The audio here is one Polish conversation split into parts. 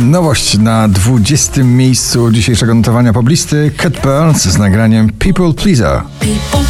Nowość na 20. miejscu dzisiejszego notowania poblisty Cat Burns z nagraniem People Pleaser. People.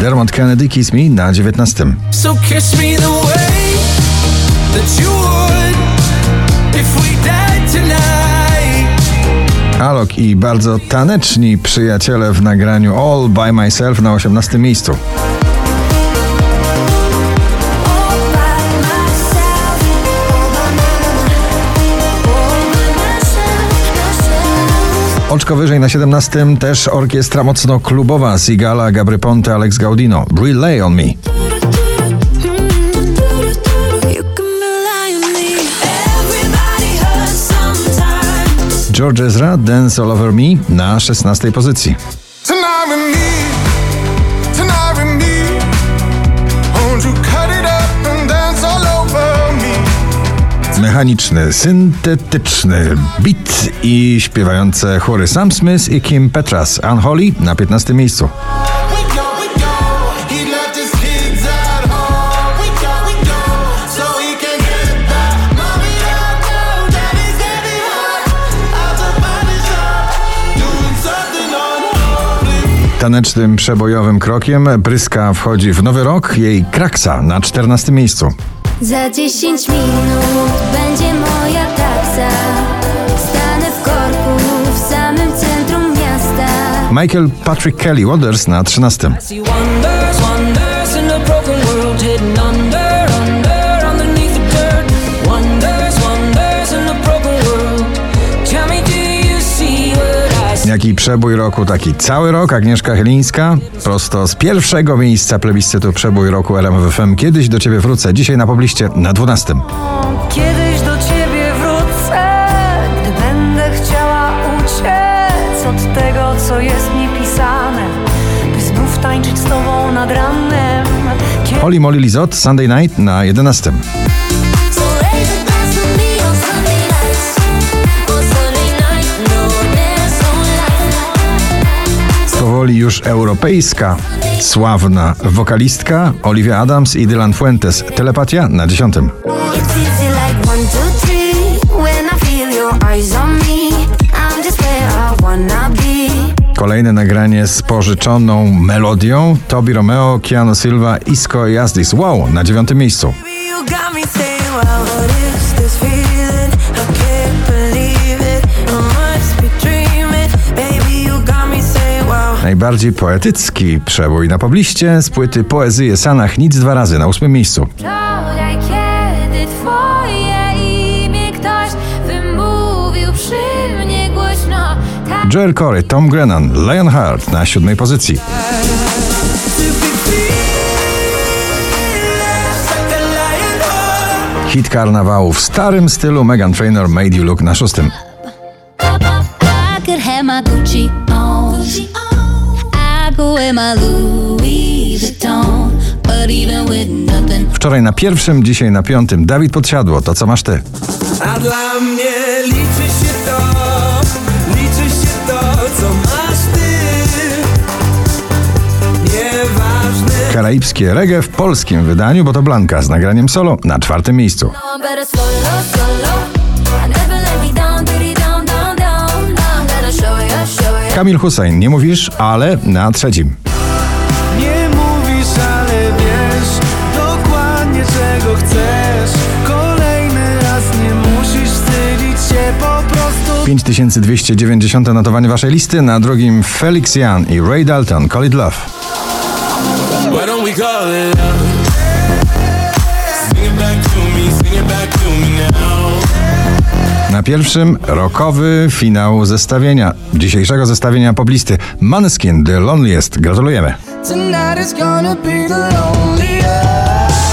Dermot Kennedy Kiss Me na 19. So kiss me the way that you would if we died. Alok i bardzo taneczni przyjaciele w nagraniu All By Myself na 18. miejscu. Oczko wyżej na 17. też orkiestra mocno klubowa Sigala, Gabry Ponte, Alex Gaudino. Relay on Me. George Ezra, Dance All Over Me na 16. pozycji. Mechaniczny, syntetyczny beat i śpiewające chóry Sam Smith i Kim Petras. Unholy na 15. miejscu. Tanecznym, przebojowym krokiem Bryska wchodzi w nowy rok, jej kraksa na 14. miejscu. Za 10 minut będzie moja taksa. Stanę w korku w samym centrum miasta. Michael Patrick Kelly Waters na 13. Jaki przebój roku, taki cały rok. Agnieszka Chylińska, prosto z pierwszego miejsca plebiscytu przebój roku RMFFM. Kiedyś do ciebie wrócę, dzisiaj na pobliście na 12. Kiedyś do ciebie wrócę, gdy będę chciała uciec od tego, co jest mi pisane, by znów tańczyć z tobą nad ranem. Kiedy Holly Molly Lizot, Sunday Night na 11. Powoli już europejska, sławna wokalistka Olivia Adams i Dylan Fuentes. Telepatia na 10. It's easy like one, two, three. When I feel your eyes on me, I'm just where I wanna be. Kolejne nagranie z pożyczoną melodią Tobi Romeo, Keanu Silva, Isco i Asdis. Wow, na dziewiątym miejscu. Najbardziej poetycki przebój na pobliście z płyty Poezje Sanach nic dwa razy na ósmym miejscu. Wczoraj, kiedy twoje imię ktoś wymówił przy mnie głośno, tak Joel Corey, Tom Grennan, Lionheart na siódmej pozycji. Hit karnawału w starym stylu Megan Trainor Made You Look na szóstym. I could have my Gucci on. Wczoraj na pierwszym, dzisiaj na piątym. Dawid Podsiadło, to co masz ty? A dla mnie liczy się to, liczy się to, co masz ty. Nieważne. Karaibskie reggae w polskim wydaniu, bo to Blanka z nagraniem solo na czwartym miejscu. no Kamil Hussein, nie mówisz, ale na trzecim. Nie mówisz, ale wiesz dokładnie czego chcesz. Kolejny raz nie musisz wstydzić się po prostu. 5290 notowanie waszej listy, na drugim Felix Jan i Ray Dalton, Call It Love. Why don't we call it love? Na pierwszym rokowy finał zestawienia, dzisiejszego zestawienia poblisty Maneskin The Loneliest. Gratulujemy. Tonight is gonna be the loneliest.